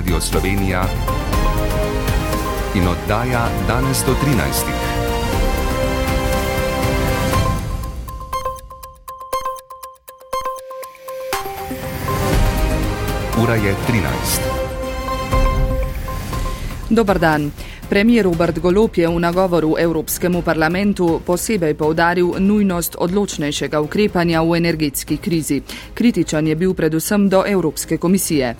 Radio Slovenija in oddaja danes do 13. Ura je 13. Dobar dan. Premijer Robert Golop je v nagovoru Evropskemu parlamentu posebej povdaril nujnost odločnejšega ukrepanja v energetski krizi. Kritičan je bil predvsem do Evropske komisije.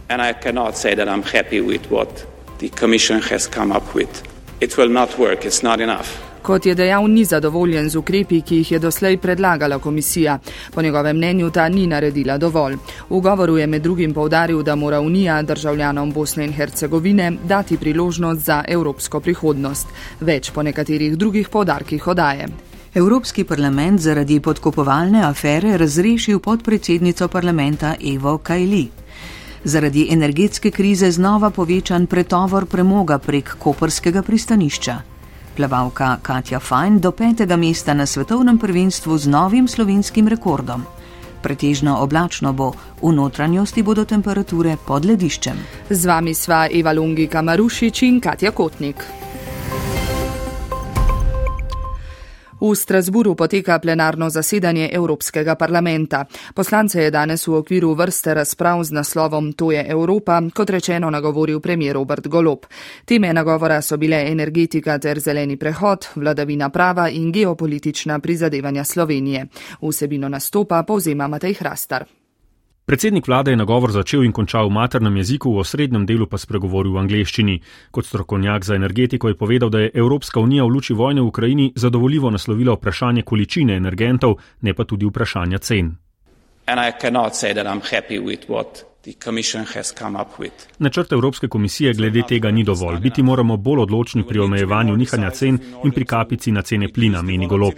It will not work, it's not enough. Kot je dejal, ni zadovoljen z ukrepi, ki jih je doslej predlagala komisija. Po njegovem mnenju ta ni naredila dovolj. V govoru je med drugim povdaril, da mora Unija državljanom Bosne in Hercegovine dati priložnost za evropsko prihodnost. Več po nekaterih drugih povdarkih odaje. Evropski parlament zaradi podkopovalne afere razrešil podpredsednico parlamenta Evo Kajli. Zaradi energetske krize znova povečan pretovor premoga prek koperskega pristanišča plavalka Katja Fajn do petega mesta na svetovnem prvenstvu z novim slovenskim rekordom. Pretežno oblačno bo, v notranjosti bodo temperature pod lediščem. Z vami sva Eva Lungi Kamarušič in Katja Kotnik. V Strasburu poteka plenarno zasedanje Evropskega parlamenta. Poslance je danes v okviru vrste razprav z naslovom To je Evropa, kot rečeno, nagovoril premijer Robert Golop. Teme nagovora so bile energetika ter zeleni prehod, vladavina prava in geopolitična prizadevanja Slovenije. Vsebino nastopa povzema Matej Hrastar. Predsednik vlade je nagovor začel in končal v maternem jeziku, v osrednjem delu pa spregovoril v angleščini. Kot strokovnjak za energetiko je povedal, da je Evropska unija v luči vojne v Ukrajini zadovoljivo naslovila vprašanje količine energentov, ne pa tudi vprašanja cen. Načrt Evropske komisije glede tega ni dovolj. Biti moramo bolj odločni pri omejevanju nihanja cen in pri kapici na cene plina, meni golob.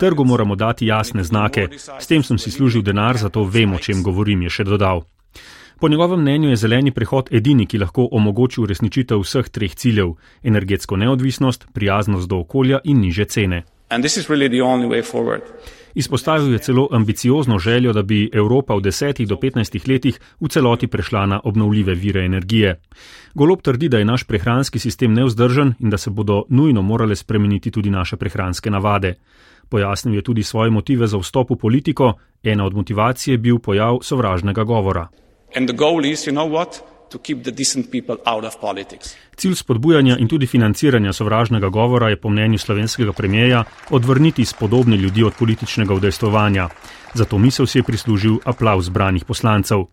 Trgu moramo dati jasne znake. S tem sem si služil denar, zato vem, o čem govorim, je še dodal. Po njegovem mnenju je zeleni prehod edini, ki lahko omogoči uresničitev vseh treh ciljev: energetsko neodvisnost, prijaznost do okolja in niže cene. Izpostavil je celo ambiciozno željo, da bi Evropa v 10 do 15 letih v celoti prešla na obnovljive vire energije. Golob trdi, da je naš prehranski sistem neuzdržen in da se bodo nujno morale spremeniti tudi naše prehranske navade. Pojasnil je tudi svoje motive za vstop v politiko, ena od motivacij je bil pojav sovražnega govora. Cilj spodbujanja in tudi financiranja sovražnega govora je po mnenju slovenskega premijeja odvrniti spodobne ljudi od političnega udejstovanja. Zato misel si je prislužil aplav zbranih poslancev.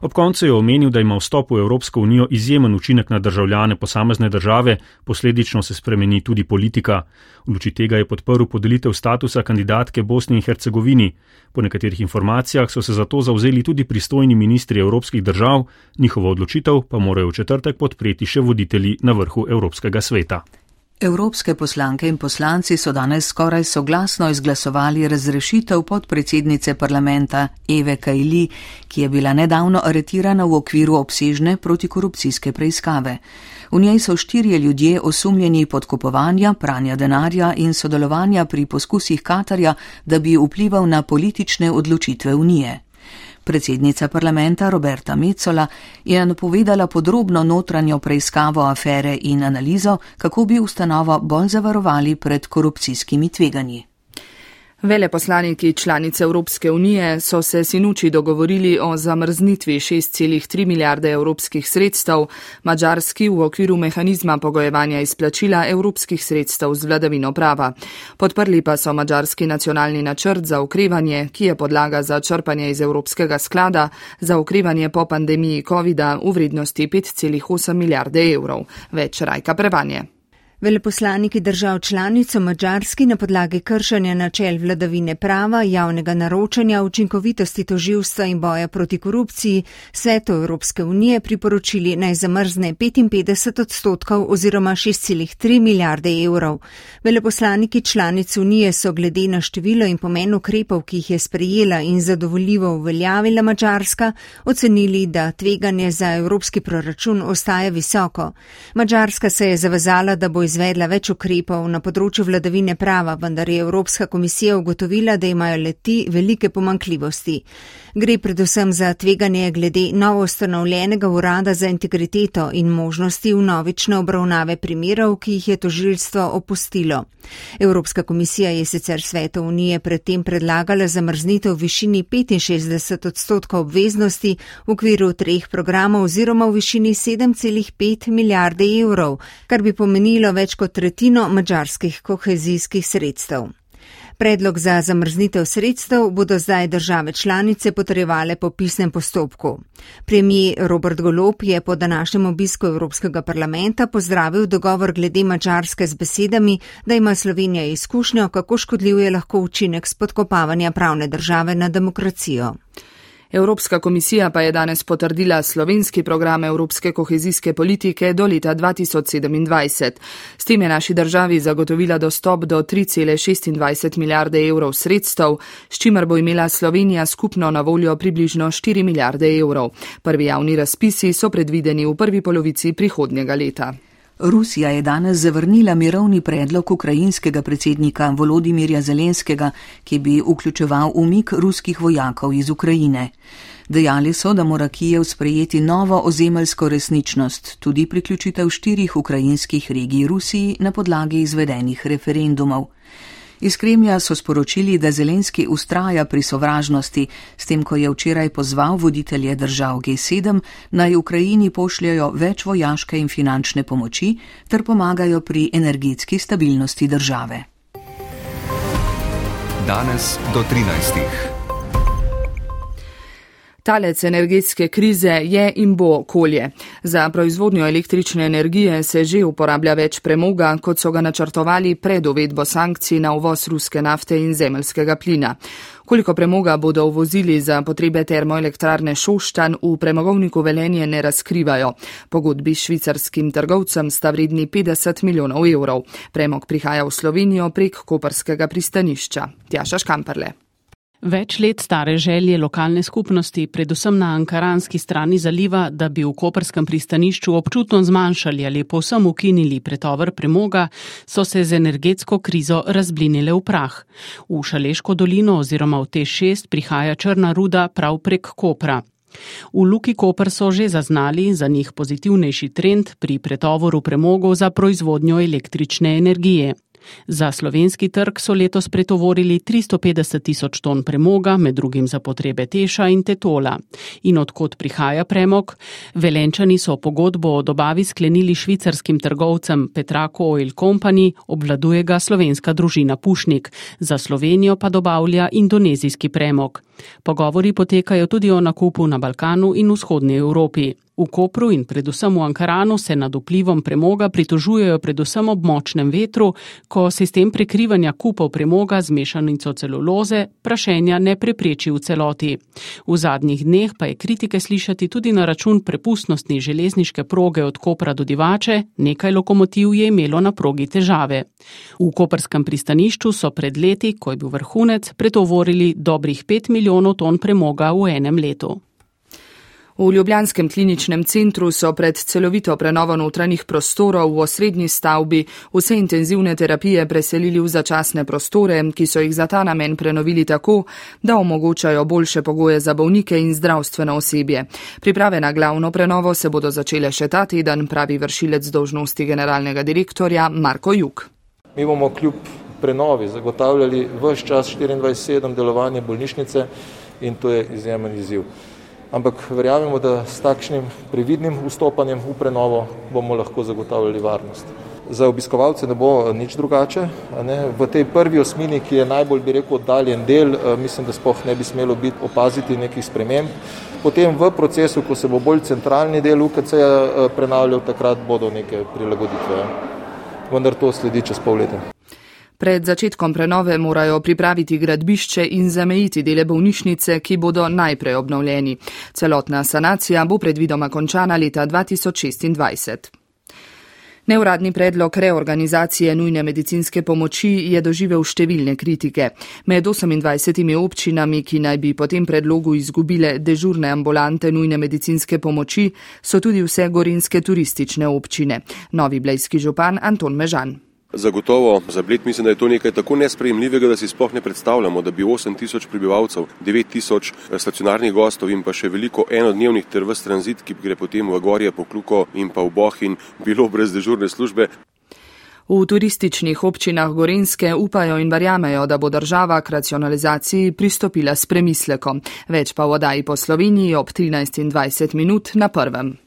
Ob koncu je omenil, da ima vstop v Evropsko unijo izjemen učinek na državljane posamezne države, posledično se spremeni tudi politika. V luči tega je podprl podelitev statusa kandidatke Bosni in Hercegovini. Po nekaterih informacijah so se zato zauzeli tudi pristojni ministri evropskih držav, njihovo odločitev pa morajo v četrtek podpreti še voditelji na vrhu Evropskega sveta. Evropske poslanke in poslanci so danes skoraj soglasno izglasovali razrešitev podpredsednice parlamenta Eve Kajli, ki je bila nedavno aretirana v okviru obsežne protikorupcijske preiskave. V njej so štirje ljudje osumljeni podkupovanja, pranja denarja in sodelovanja pri poskusih Katarja, da bi vplival na politične odločitve Unije. Predsednica parlamenta Roberta Mecola je napovedala podrobno notranjo preiskavo afere in analizo, kako bi ustanovo bolj zavarovali pred korupcijskimi tveganji. Veleposlaniki članice Evropske unije so se sinuči dogovorili o zamrznitvi 6,3 milijarde evropskih sredstev, mađarski v okviru mehanizma pogojevanja izplačila evropskih sredstev z vladavino prava. Podprli pa so mađarski nacionalni načrt za ukrevanje, ki je podlaga za črpanje iz Evropskega sklada za ukrevanje po pandemiji COVID-a v vrednosti 5,8 milijarde evrov. Več rajka prevanje. Veleposlaniki držav članic o Mačarski na podlagi kršanja načel vladavine prava, javnega naročanja, učinkovitosti toživstva in boja proti korupciji svetu Evropske unije priporočili naj zamrzne 55 odstotkov oziroma 6,3 milijarde evrov. Veleposlaniki članic unije so glede na število in pomen ukrepov, ki jih je sprejela in zadovoljivo uveljavila Mačarska, ocenili, da tveganje za evropski proračun ostaja visoko. Mačarska se je zavezala, da bo iz izvedla več ukrepov na področju vladavine prava, vendar je Evropska komisija ugotovila, da imajo leti velike pomankljivosti. Gre predvsem za tveganje glede novo ustanovljenega urada za integriteto in možnosti v novične obravnave primerov, ki jih je tožilstvo opustilo. Evropska komisija je sicer svetu unije predtem predlagala zamrznitev v višini 65 odstotkov obveznosti v okviru treh programov oziroma v višini 7,5 milijarde evrov, kar bi pomenilo več kot tretjino mačarskih kohezijskih sredstev. Predlog za zamrznitev sredstev bodo zdaj države članice potrjevale po pisnem postopku. Premijer Robert Golop je po današnjem obisku Evropskega parlamenta pozdravil dogovor glede Mačarske z besedami, da ima Slovenija izkušnjo, kako škodljiv je lahko učinek spodkopavanja pravne države na demokracijo. Evropska komisija pa je danes potrdila slovenski program Evropske kohezijske politike do leta 2027. S tem je naši državi zagotovila dostop do 3,26 milijarde evrov sredstev, s čimer bo imela Slovenija skupno na voljo približno 4 milijarde evrov. Prvi javni razpisi so predvideni v prvi polovici prihodnjega leta. Rusija je danes zavrnila mirovni predlog ukrajinskega predsednika Volodimirja Zelenskega, ki bi vključeval umik ruskih vojakov iz Ukrajine. Dejali so, da mora Kijev sprejeti novo ozemeljsko resničnost, tudi priključitev štirih ukrajinskih regij Rusiji na podlagi izvedenih referendumov. Iz Kremlja so sporočili, da Zelenski ustraja pri sovražnosti, s tem, ko je včeraj pozval voditelje držav G7 naj Ukrajini pošljajo več vojaške in finančne pomoči ter pomagajo pri energetski stabilnosti države. Danes do 13. Talec energetske krize je in bo okolje. Za proizvodnjo električne energije se že uporablja več premoga, kot so ga načrtovali pred uvedbo sankcij na uvoz ruske nafte in zemeljskega plina. Koliko premoga bodo uvozili za potrebe termoelektrarne Šoštan v premogovniku Velenje ne razkrivajo. Pogodbi s švicarskim trgovcem sta vredni 50 milijonov evrov. Premog prihaja v Slovenijo prek koperskega pristanišča. Tjaša Škamperle. Več let stare želje lokalne skupnosti, predvsem na ankaranski strani zaliva, da bi v koperskem pristanišču občutno zmanjšali ali povsem ukinili pretovr premoga, so se z energetsko krizo razblinile v prah. V Šaleško dolino oziroma v T6 prihaja črna ruda prav prek Kopra. V Luki Koper so že zaznali za njih pozitivnejši trend pri pretovoru premogov za proizvodnjo električne energije. Za slovenski trg so letos pretovorili 350 tisoč ton premoga, med drugim za potrebe Teša in Tetola. In odkot prihaja premog? Velenčani so pogodbo o dobavi sklenili švicarskim trgovcem Petrako Oil Company, obvladuje ga slovenska družina Pušnik, za Slovenijo pa dobavlja indonezijski premog. Pogovori potekajo tudi o nakupu na Balkanu in vzhodnji Evropi. V Kopru in predvsem v Ankaranu se nad vplivom premoga pritožujejo predvsem ob močnem vetru, ko sistem prekrivanja kupov premoga z mešanico celuloze prašenja ne prepreči v celoti. V zadnjih dneh pa je kritike slišati tudi na račun prepustnosti železniške proge od Kopra do Divače, nekaj lokomotiv je imelo na progi težave. V koperskem pristanišču so pred leti, ko je bil vrhunec, pretovorili dobrih 5 milijonov ton premoga v enem letu. V Ljubljanskem kliničnem centru so pred celovito prenovo notranjih prostorov v osrednji stavbi vse intenzivne terapije preselili v začasne prostore, ki so jih za ta namen prenovili tako, da omogočajo boljše pogoje za bolnike in zdravstveno osebje. Priprave na glavno prenovo se bodo začele še ta teden, pravi vršilec dožnosti generalnega direktorja Marko Juk. Mi bomo kljub prenovi zagotavljali vse čas 24-7 delovanje bolnišnice in to je izjemen izziv ampak verjamemo, da s takšnim previdnim vstopanjem v prenovo bomo lahko zagotavljali varnost. Za obiskovalce ne bo nič drugače. Ne? V tej prvi osmini, ki je najbolj, bi rekel, oddaljen del, eh, mislim, da spoh ne bi smelo biti opaziti nekih sprememb. Potem v procesu, ko se bo bolj centralni del UKC-ja eh, prenavljal, takrat bodo neke prilagoditve. Vendar to sledi čez pol leta. Pred začetkom prenove morajo pripraviti gradbišče in zamejiti dele bolnišnice, ki bodo najprej obnovljeni. Celotna sanacija bo predvidoma končana leta 2026. Neuradni predlog reorganizacije nujne medicinske pomoči je doživel številne kritike. Med 28 občinami, ki naj bi po tem predlogu izgubile dežurne ambulante nujne medicinske pomoči, so tudi vse gorinske turistične občine. Novi blejski župan Anton Mežan. Zagotovo za Bled mislim, da je to nekaj tako nesprejemljivega, da si sploh ne predstavljamo, da bi 8 tisoč prebivalcev, 9 tisoč eh, stacionarnih gostov in pa še veliko enodnevnih ter vse tranzit, ki gre potem v Gorje, po Kluko in pa v Bohin, bilo brez dežurne službe. V turističnih občinah Gorenske upajo in verjamejo, da bo država k racionalizaciji pristopila s premislekom. Več pa v odaji po Sloveniji ob 13.20 minut na prvem.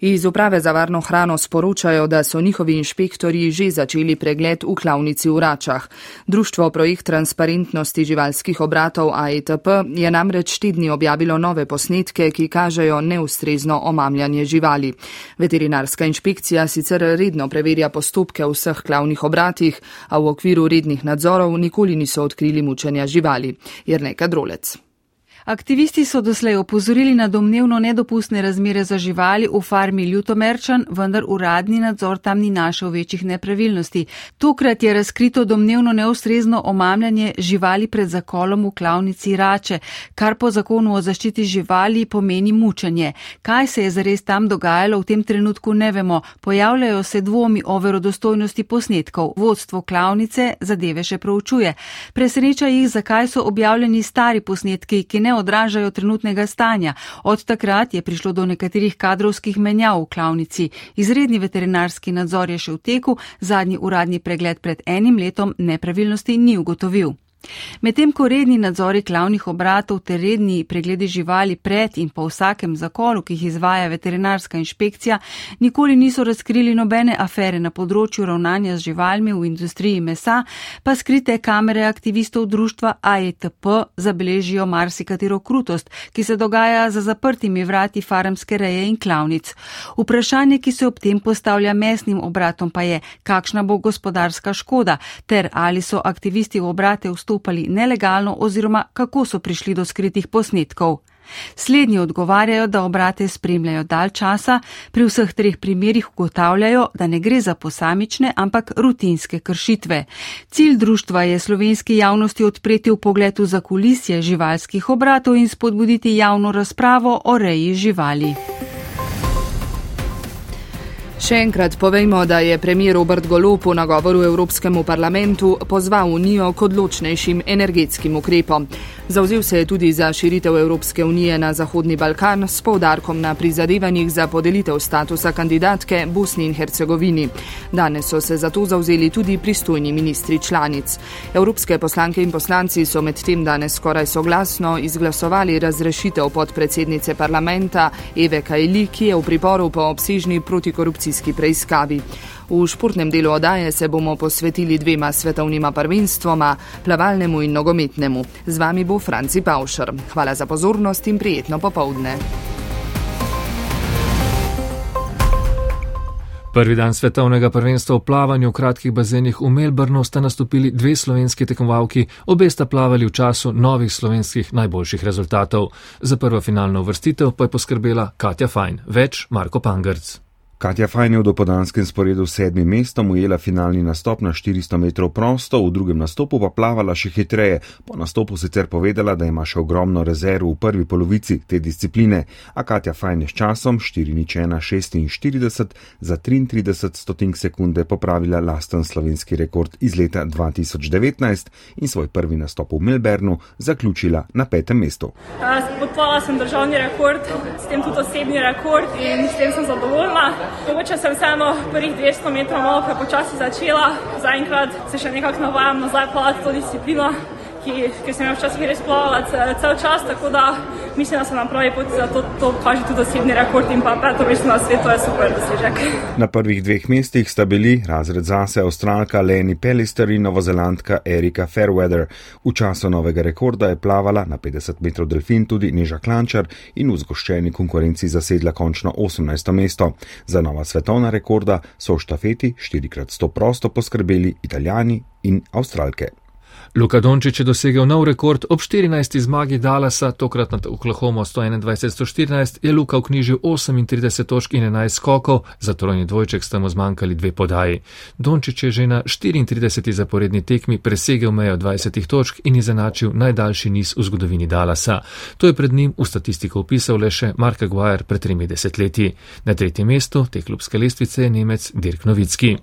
Iz uprave za varno hrano sporočajo, da so njihovi inšpektori že začeli pregled v klavnici v Račah. Društvo projekt transparentnosti živalskih obratov AETP je namreč tedni objavilo nove posnetke, ki kažejo neustrezno omamljanje živali. Veterinarska inšpekcija sicer redno preverja postopke v vseh klavnih obratih, a v okviru rednih nadzorov nikoli niso odkrili mučenja živali. Jerneka Drolec. Aktivisti so doslej opozorili na domnevno nedopustne razmere za živali v farmi Ljutomerčan, vendar uradni nadzor tam ni našel večjih nepravilnosti. Tokrat je razkrito domnevno neustrezno omamljanje živali pred zakolom v klavnici Rače, kar po zakonu o zaščiti živali pomeni mučenje. Kaj se je zares tam dogajalo v tem trenutku ne vemo. Pojavljajo se dvomi o verodostojnosti posnetkov. Vodstvo klavnice zadeve še proučuje. Preseneča jih, zakaj so objavljeni stari posnetki, ki ne odražajo trenutnega stanja. Od takrat je prišlo do nekaterih kadrovskih menjav v klavnici. Izredni veterinarski nadzor je še v teku, zadnji uradni pregled pred enim letom nepravilnosti ni ugotovil. Medtem ko redni nadzori glavnih obratov ter redni pregledi živali pred in po vsakem zakolu, ki jih izvaja veterinarska inšpekcija, nikoli niso razkrili nobene afere na področju ravnanja z živalmi v industriji mesa, pa skrite kamere aktivistov društva AETP zabeležijo marsikatero krutost, ki se dogaja za zaprtimi vrati farmske reje in klavnic. Vprašanje, ki se ob tem postavlja mesnim obratom, pa je, kakšna bo gospodarska škoda ter ali so aktivisti v obrate vstopili vstopali nelegalno oziroma kako so prišli do skritih posnetkov. Slednji odgovarjajo, da obrate spremljajo dalj časa, pri vseh treh primerjih ugotavljajo, da ne gre za posamične, ampak rutinske kršitve. Cilj društva je slovenski javnosti odpreti v pogledu za kulisje živalskih obratov in spodbuditi javno razpravo o reji živali. Še enkrat povejmo, da je premijer Robert Golop v nagovoru Evropskemu parlamentu pozval Unijo k odločnejšim energetskim ukrepom. Zauzel se je tudi za širitev Evropske unije na Zahodni Balkan s povdarkom na prizadevanjih za podelitev statusa kandidatke Bosni in Hercegovini. Danes so se za to zauzeli tudi pristojni ministri članic. Evropske poslanke in poslanci so medtem danes skoraj soglasno izglasovali razrešitev podpredsednice parlamenta Eve Kajli, ki je v priporu po obsežni protikorupcijski preiskavi. V športnem delu odaje se bomo posvetili dvema svetovnima prvenstvoma, plavalnemu in nogometnemu. Z vami bo Franci Paušer. Hvala za pozornost in prijetno popovdne. Prvi dan svetovnega prvenstva v plavanju v kratkih bazenih v Melbournu sta nastopili dve slovenski tekmovalki, obe sta plavali v času novih slovenskih najboljših rezultatov. Za prvo finalno uvrstitev pa je poskrbela Katja Fajn, več Marko Pangrc. Katja Fajn je v dopoldanskem sporedu s sedmim mestom ujela finalni nastop na 400 metrov prosto, v drugem nastopu pa plavala še hitreje. Po nastopu sicer povedala, da ima še ogromno rezerv v prvi polovici te discipline, a Katja Fajn je s časom 4.1.46 za 33 stotink sekunde popravila lasten slovenski rekord iz leta 2019 in svoj prvi nastop v Melbournu zaključila na petem mestu. Podpala sem državni rekord, s tem tudi osebni rekord in s tem sem zadovoljna. Mogoče sem vseeno prvih 200 metrov malo prepočasi začela, zaenkrat se še nekako navajam nazaj plavati to disciplino ki, ki sem jo včasih res plavala cel čas, tako da mislim, da sem na pravi poti za to, to kaže tudi osebni rekord in pa peto mesto na svetu je super dosežek. Na prvih dveh mestih sta bili razred zase avstralka Leni Pellister in novozelandka Erika Fairweather. V času novega rekorda je plavala na 50 metrov delfin tudi Neža Klančar in v zgoščeni konkurenci zasedla končno 18. mesto. Za nova svetovna rekorda so v štafeti 4x100 prosto poskrbeli italijani in avstralke. Luka Dončić je dosegel nov rekord ob 14. zmagi Dallasa, tokrat nad Oklahoma 121-114, je Luka vknjižil 38 točk in 11 skokov, za trojni dvojček sta mu zmanjkali dve podaji. Dončić je že na 34. zaporedni tekmi presegel mejo 20 točk in izenačil najdaljši niz v zgodovini Dallasa. To je pred njim v statistiko upisal le še Mark Aguirre pred tremi desetletji. Na tretjem mestu te klubske lestvice je Nemec Dirk Novicki.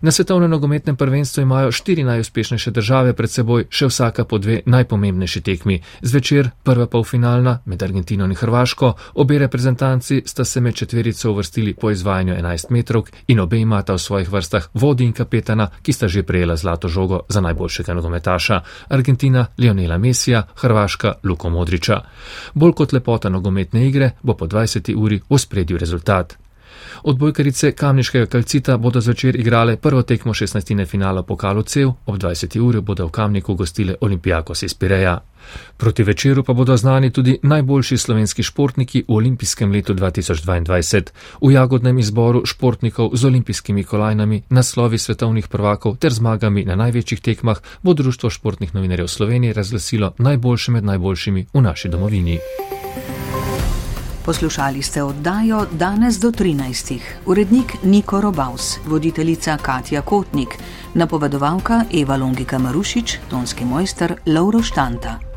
Na svetovnem nogometnem prvenstvu imajo štiri najuspešnejše države pred seboj, še vsaka po dve najpomembnejši tekmi. Zvečer prva polfinalna med Argentino in Hrvaško, obe reprezentanci sta se med četverico uvrstili po izvajanju 11 metrov in obe imata v svojih vrstah vodi in kapetana, ki sta že prejela zlato žogo za najboljšega nogometaša. Argentina Lionela Mesija, Hrvaška Luko Modriča. Bolj kot lepota nogometne igre bo po 20 uri v spredju rezultat. Odbojkarice Kamniškega kalcita bodo zvečer igrale prvo tekmo 16. finala pokalu CEV, ob 20. uri bodo v Kamniku gostile Olimpijakos iz Pireja. Proti večeru pa bodo znani tudi najboljši slovenski športniki v olimpijskem letu 2022. V jagodnem izboru športnikov z olimpijskimi kolajnami, naslovi svetovnih prvakov ter zmagami na največjih tekmah bo Društvo športnih novinarjev Slovenije razglasilo najboljše med najboljšimi v naši domovini. Poslušali ste oddajo danes do 13. Urednik Niko Robaus, voditeljica Katja Kotnik, napovedovalka Eva Longika Marušič, tonski mojster Lauro Štanta.